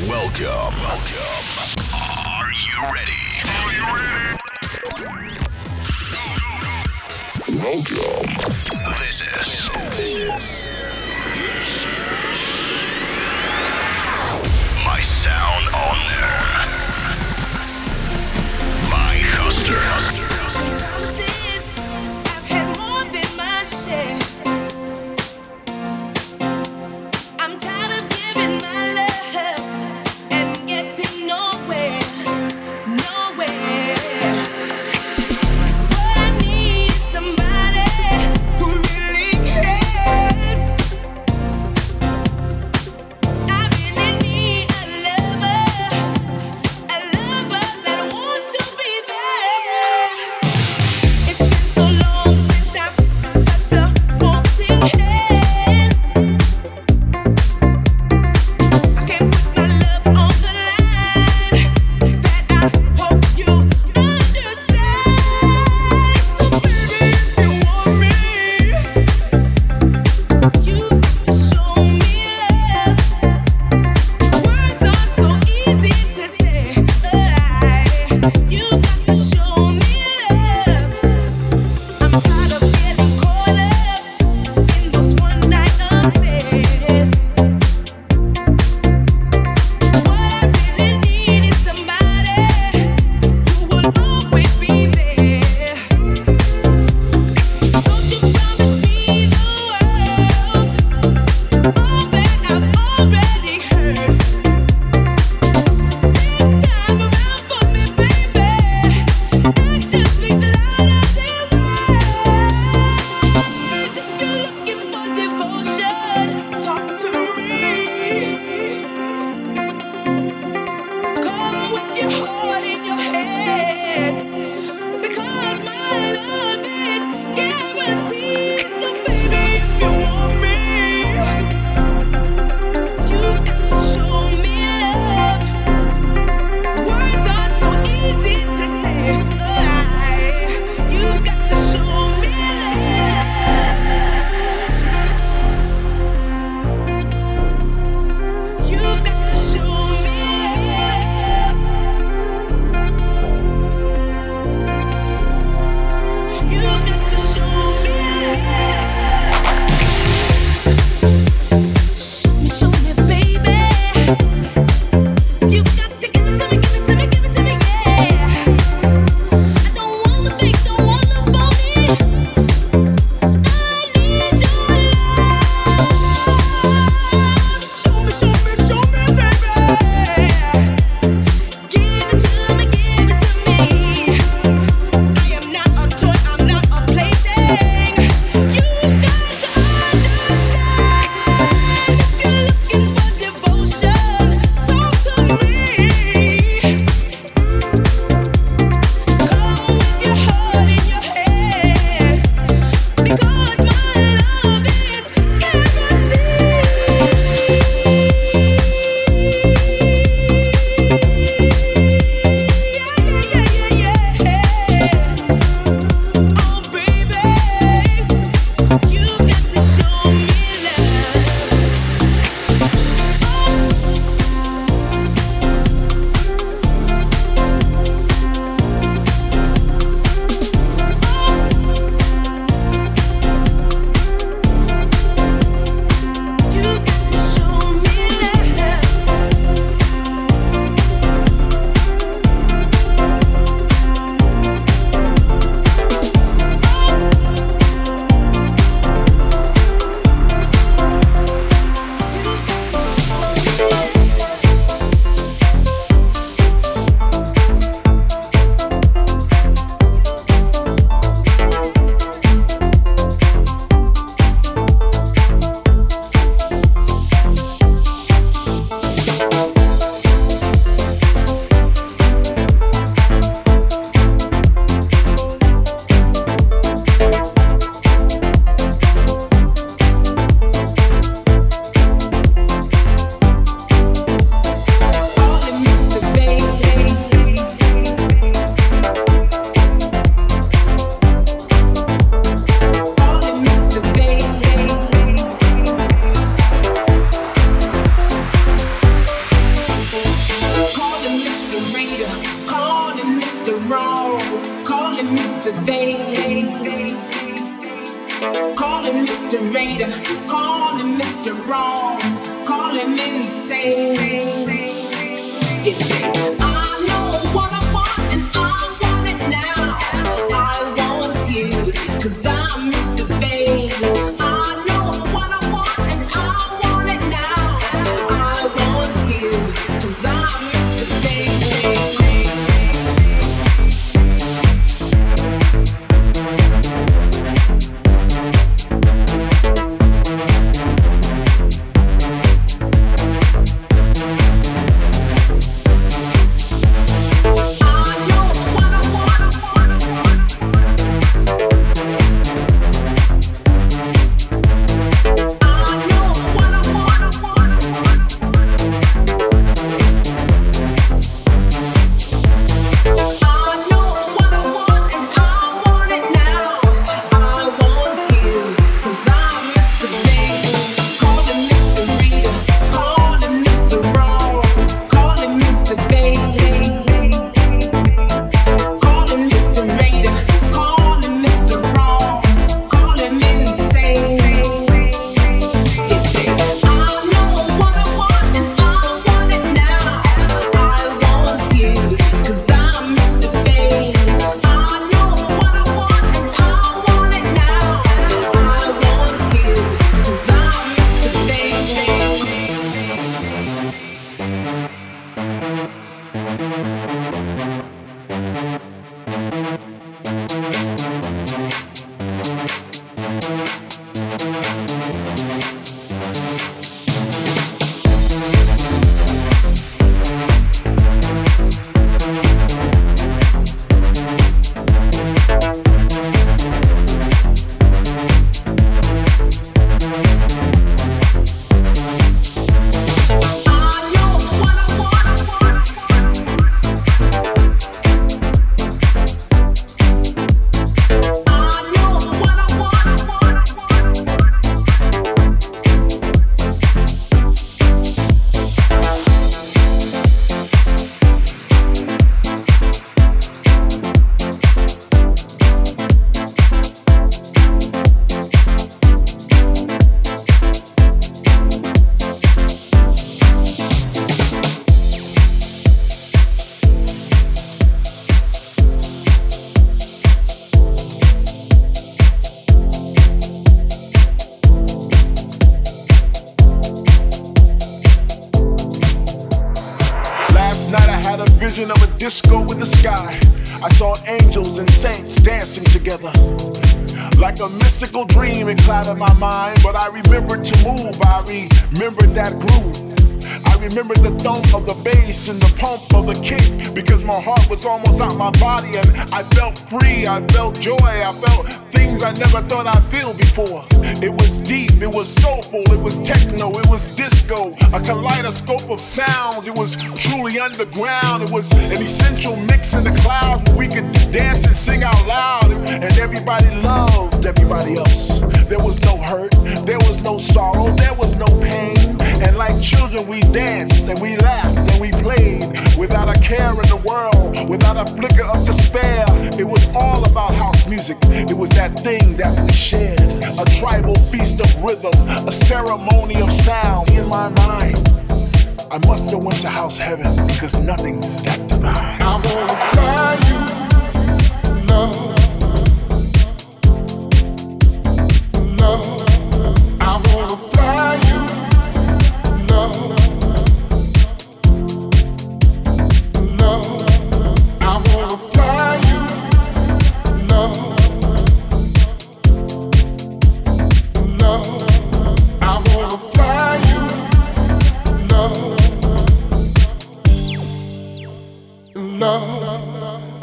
Welcome. Welcome. Are you ready? Are you ready? Welcome. This is. My Sound On Air. My Hoster. I've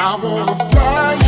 I wanna fly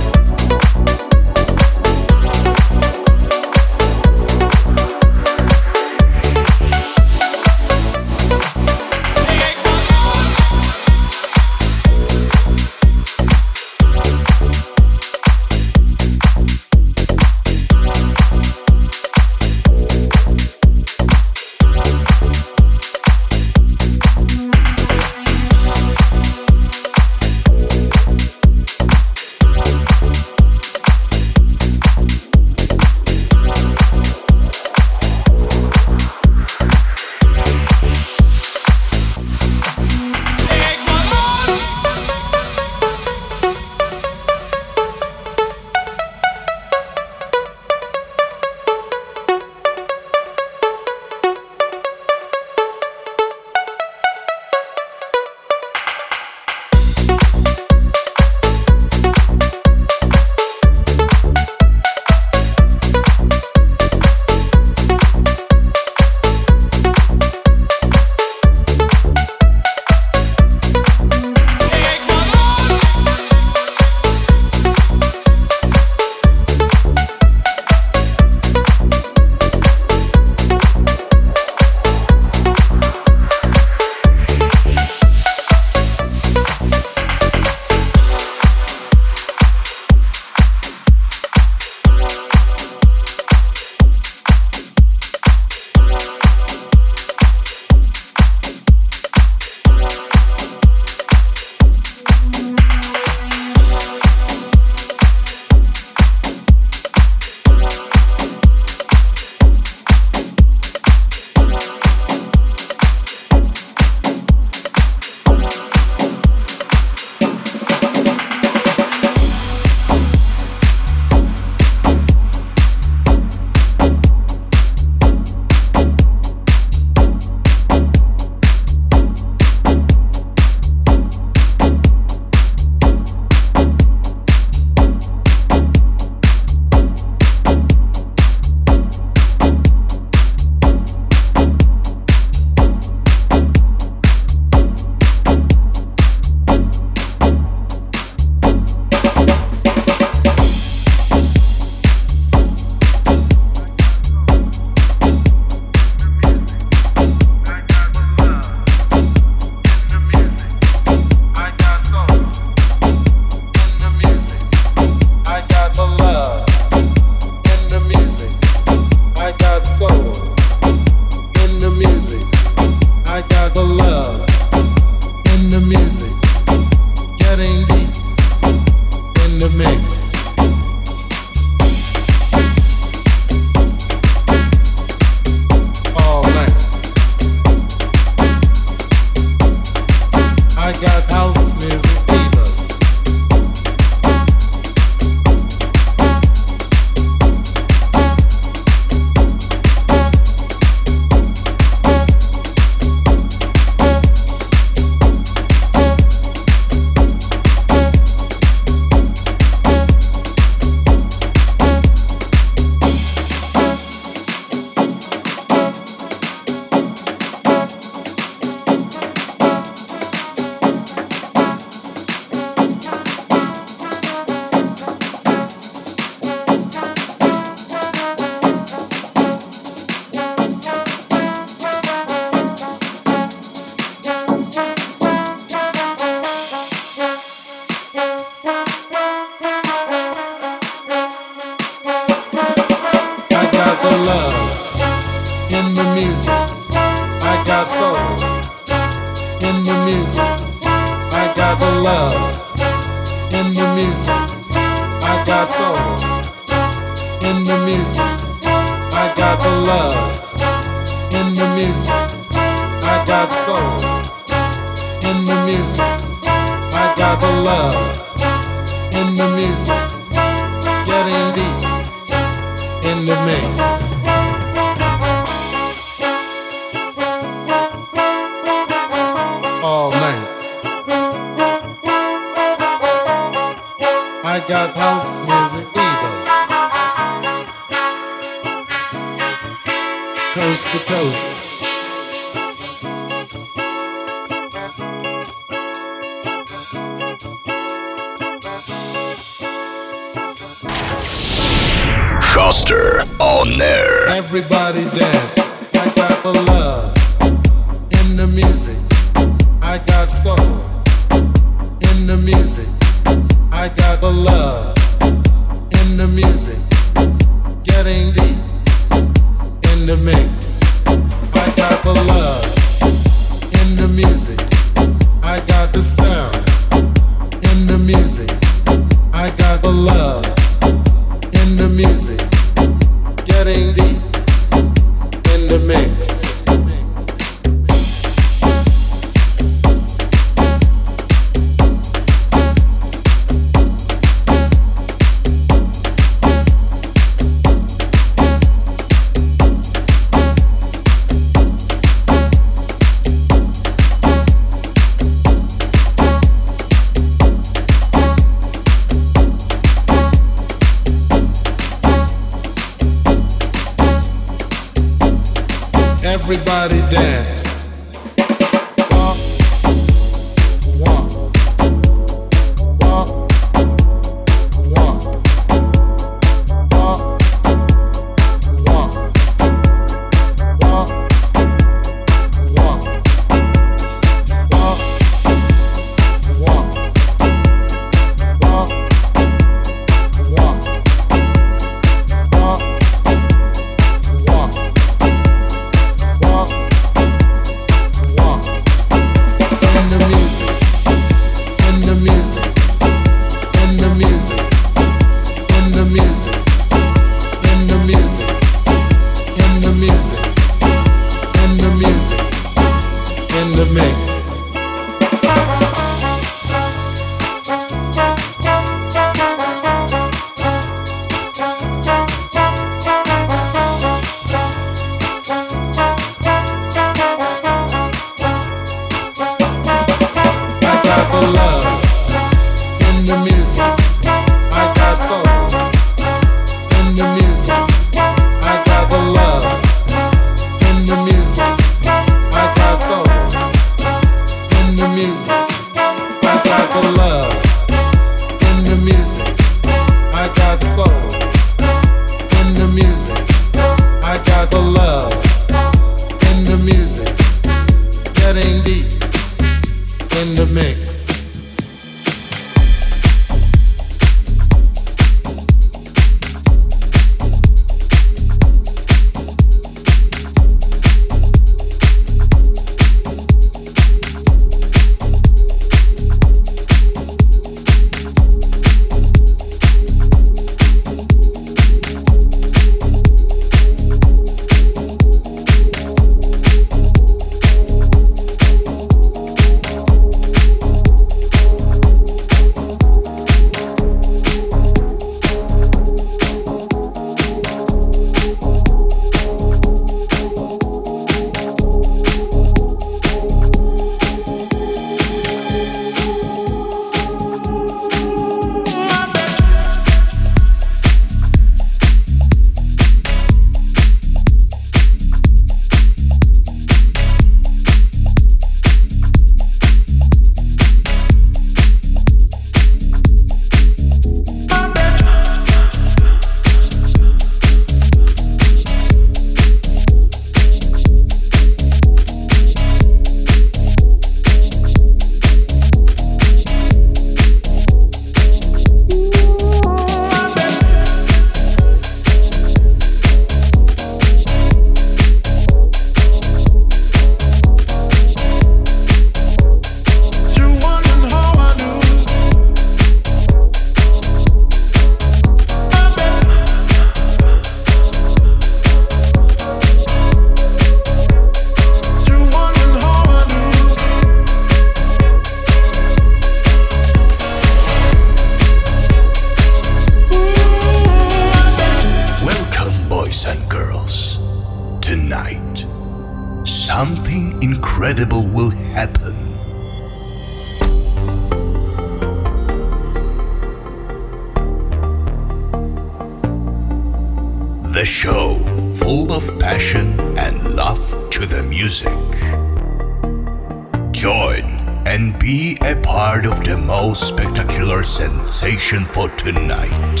no spectacular sensation for tonight.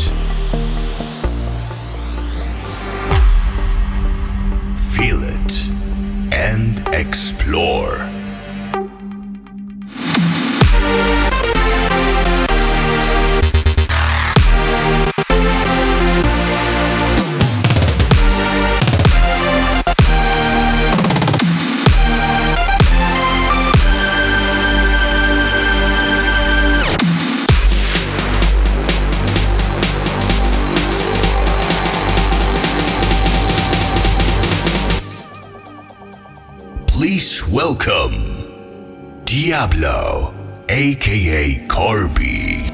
Feel it and explore. Diabllo, aka Coorby.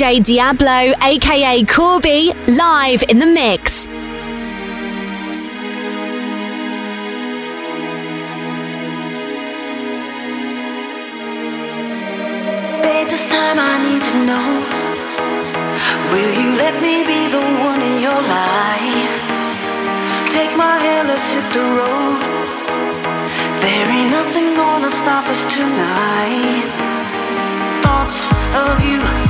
DJ Diabllo, aka Coorby, live in the mix. Babe, this time I need to know Will you let me be the one in your life? Take my hand, let's hit the road. There ain't nothing gonna stop us tonight. Thoughts of you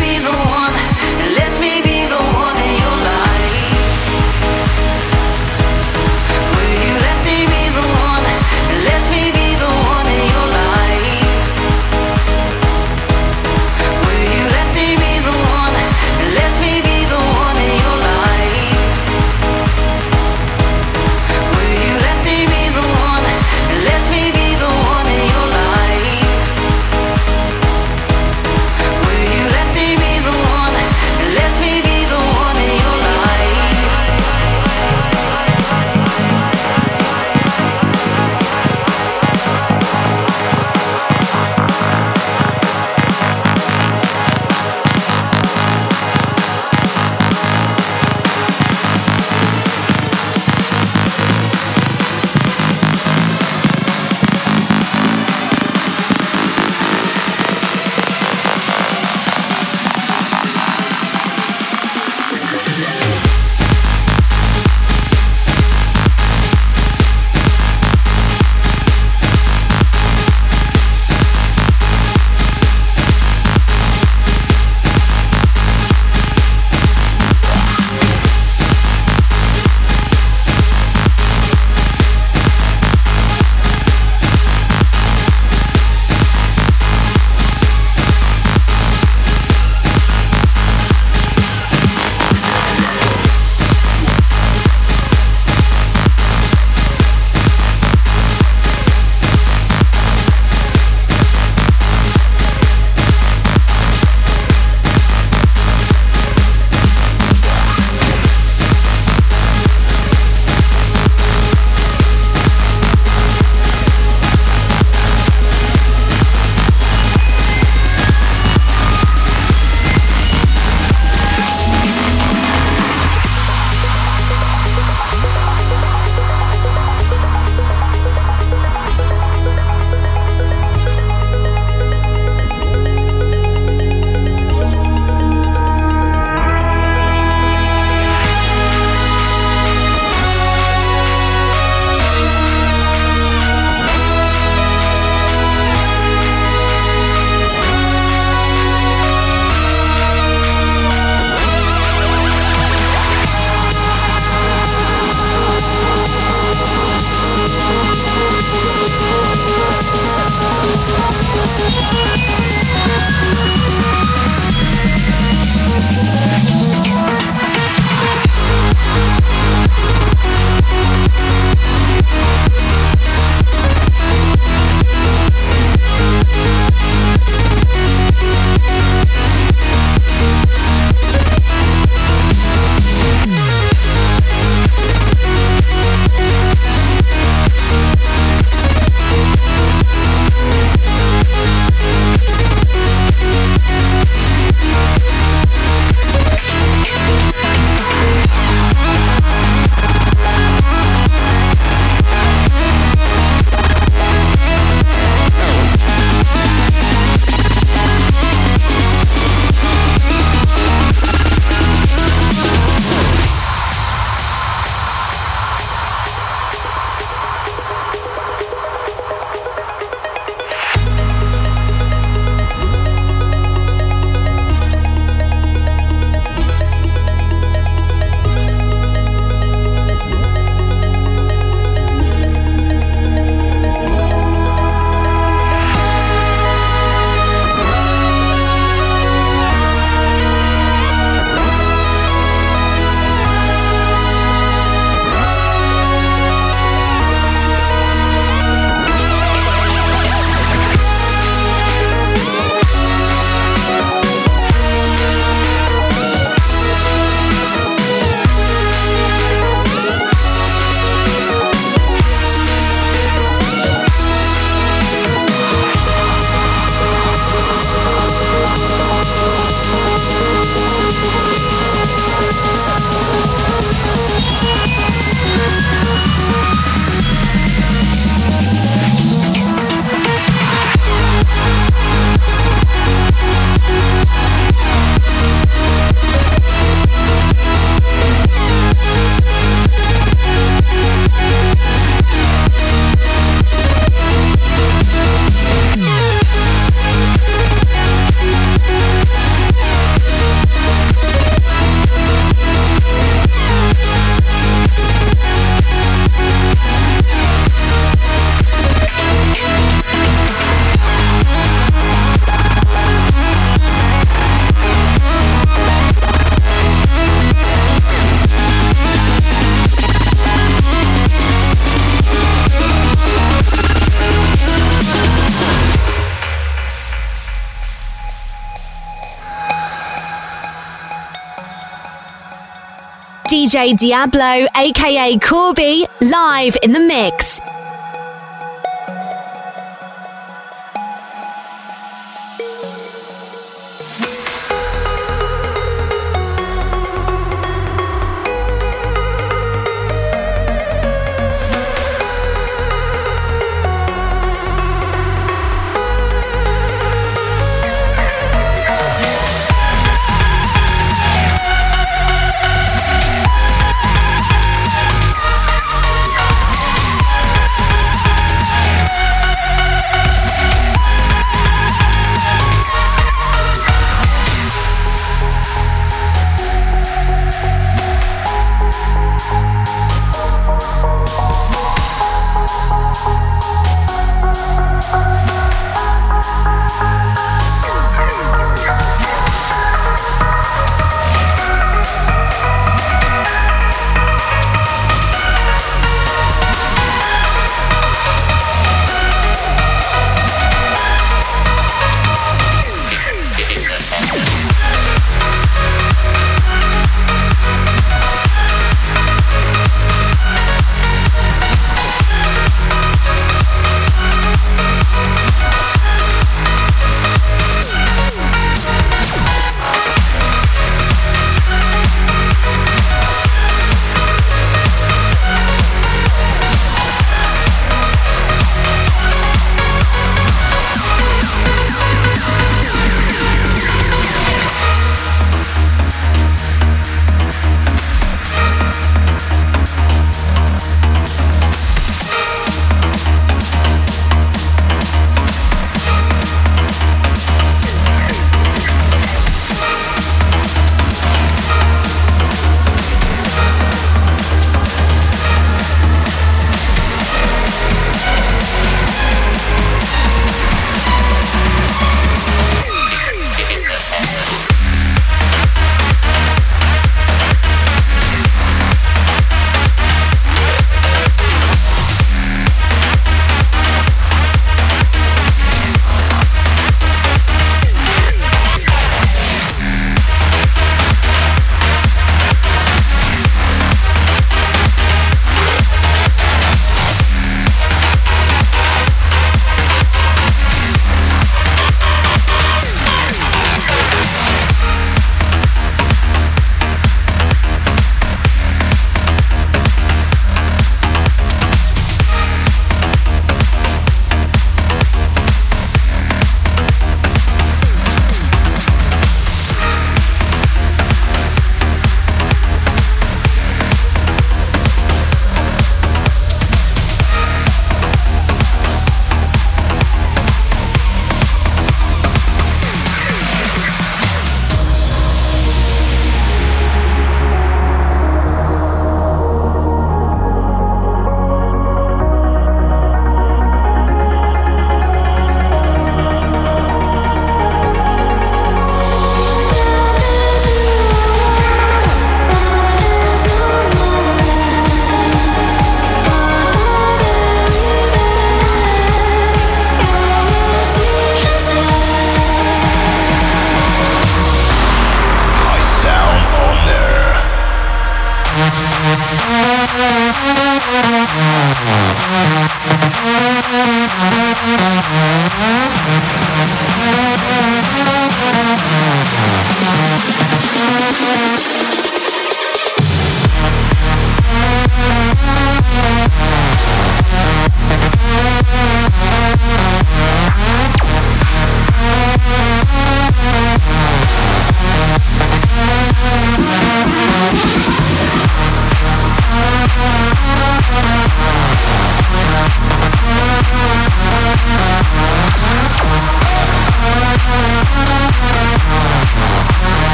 DJ Diabllo, aka Coorby, live in the mix.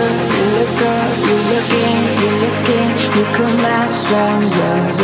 You look up, you look in, you look in. You come out stronger.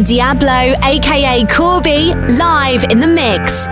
Diabllo, aka Coorby, live in the mix.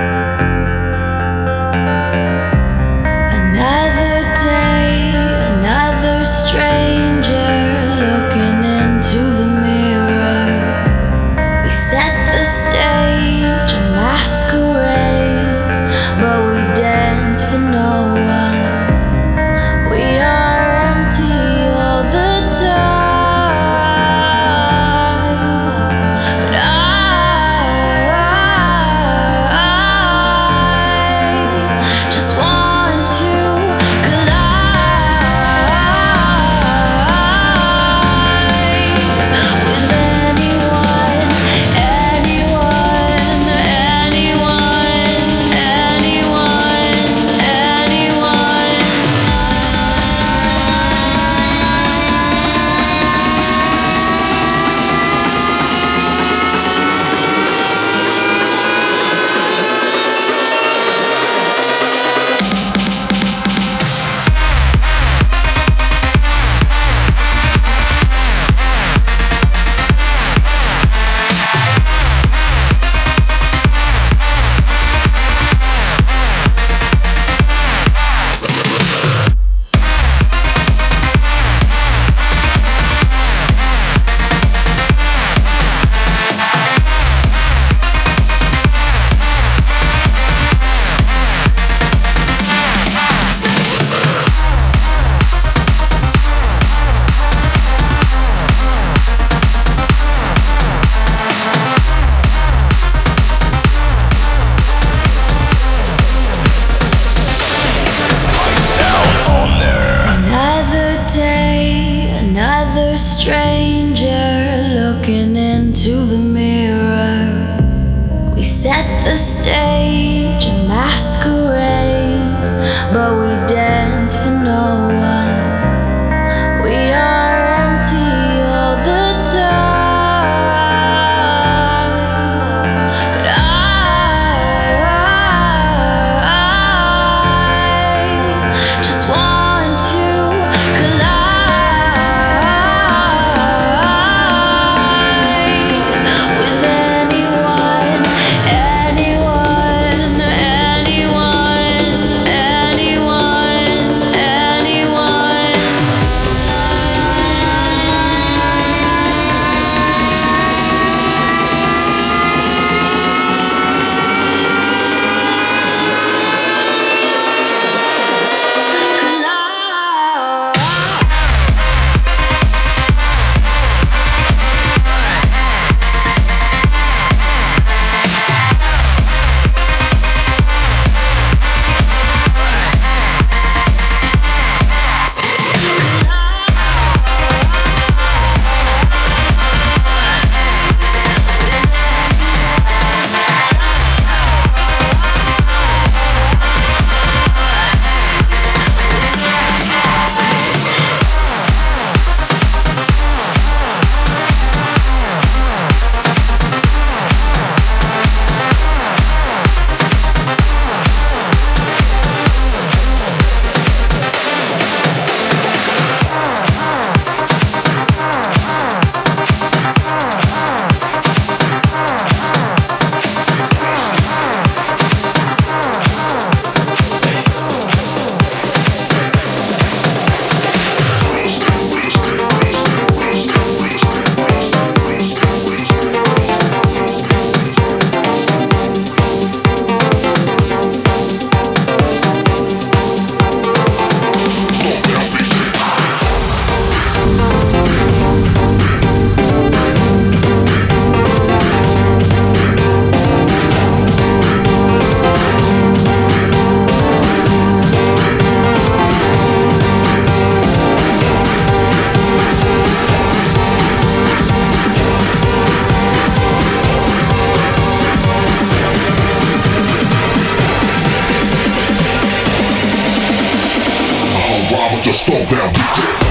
Just stove down, get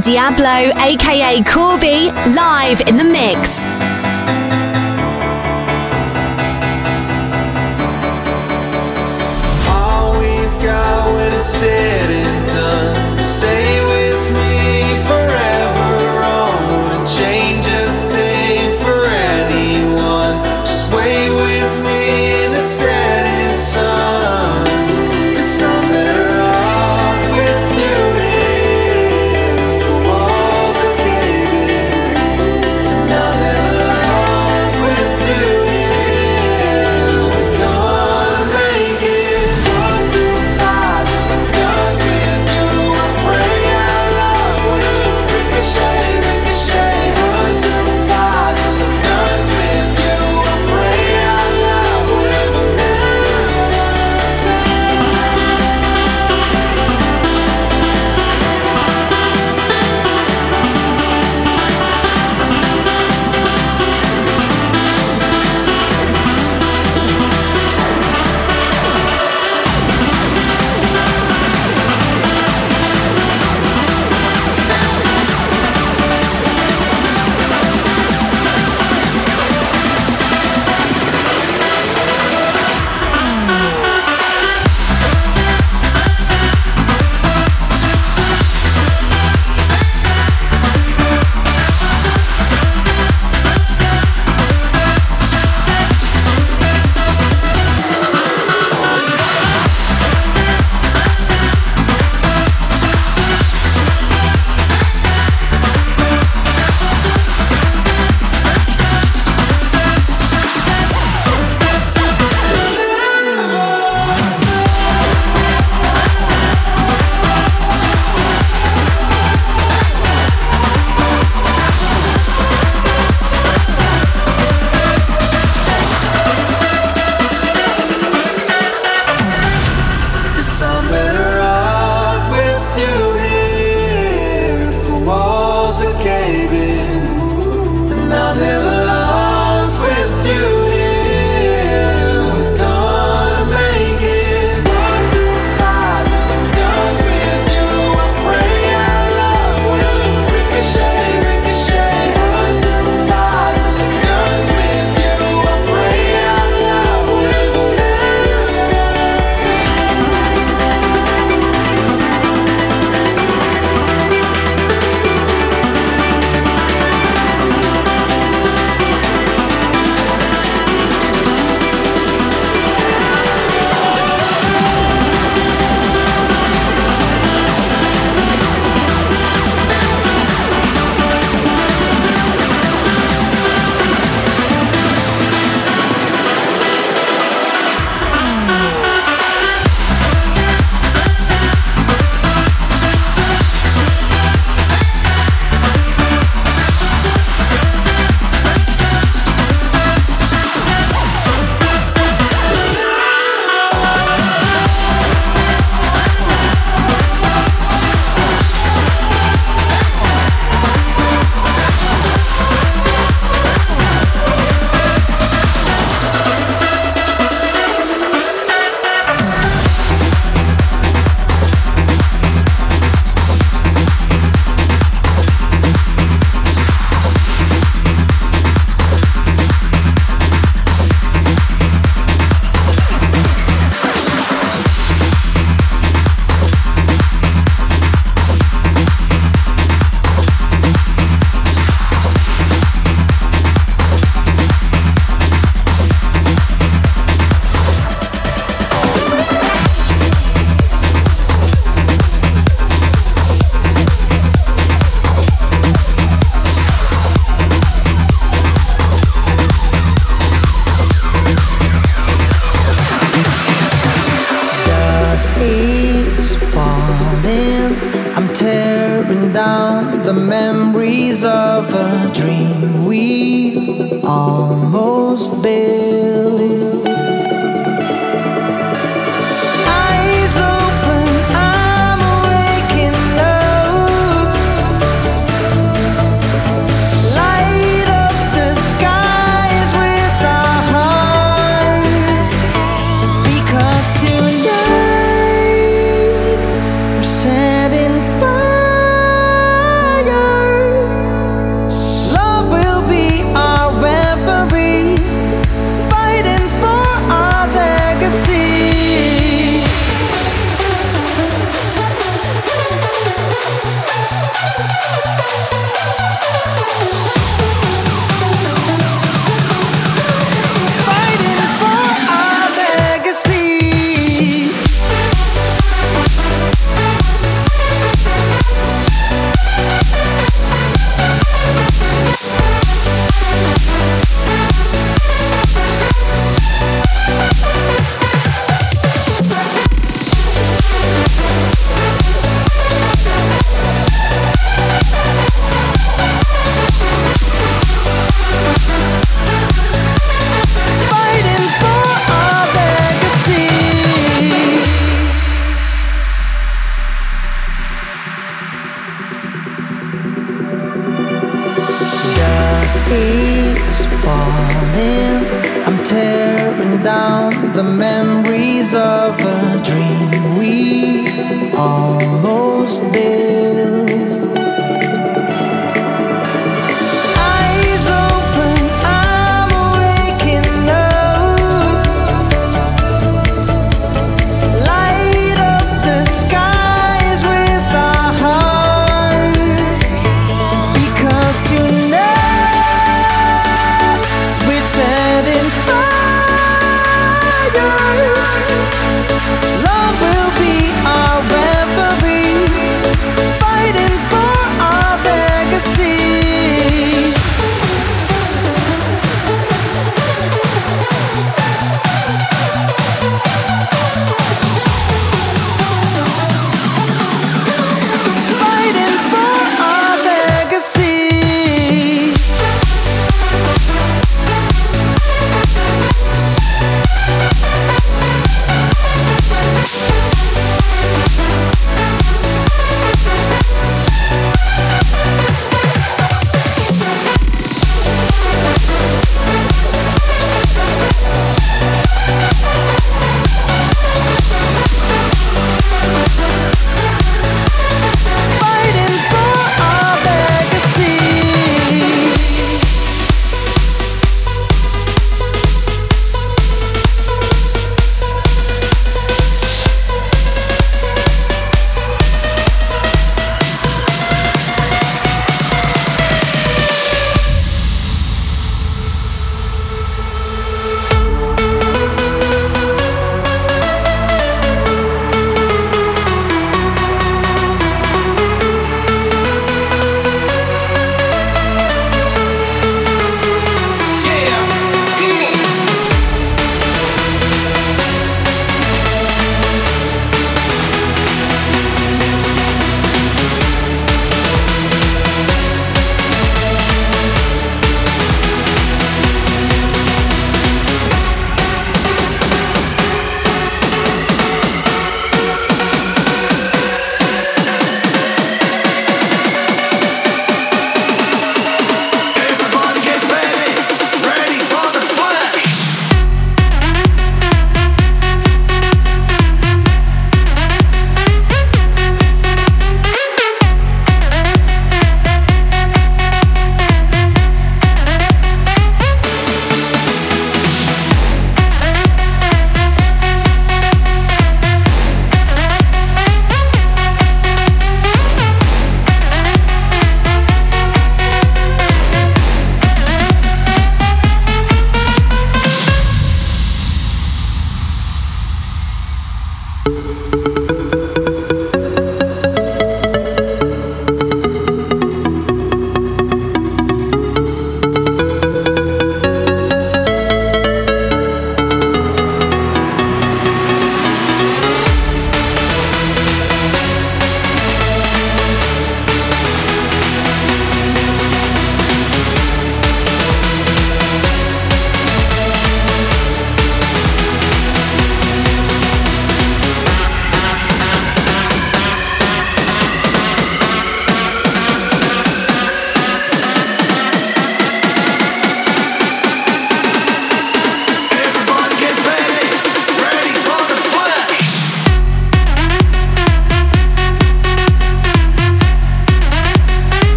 Diabllo, aka Coorby, live in the mix.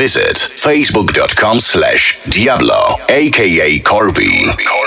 Visit facebook.com slash Diabllo, aka Coorby.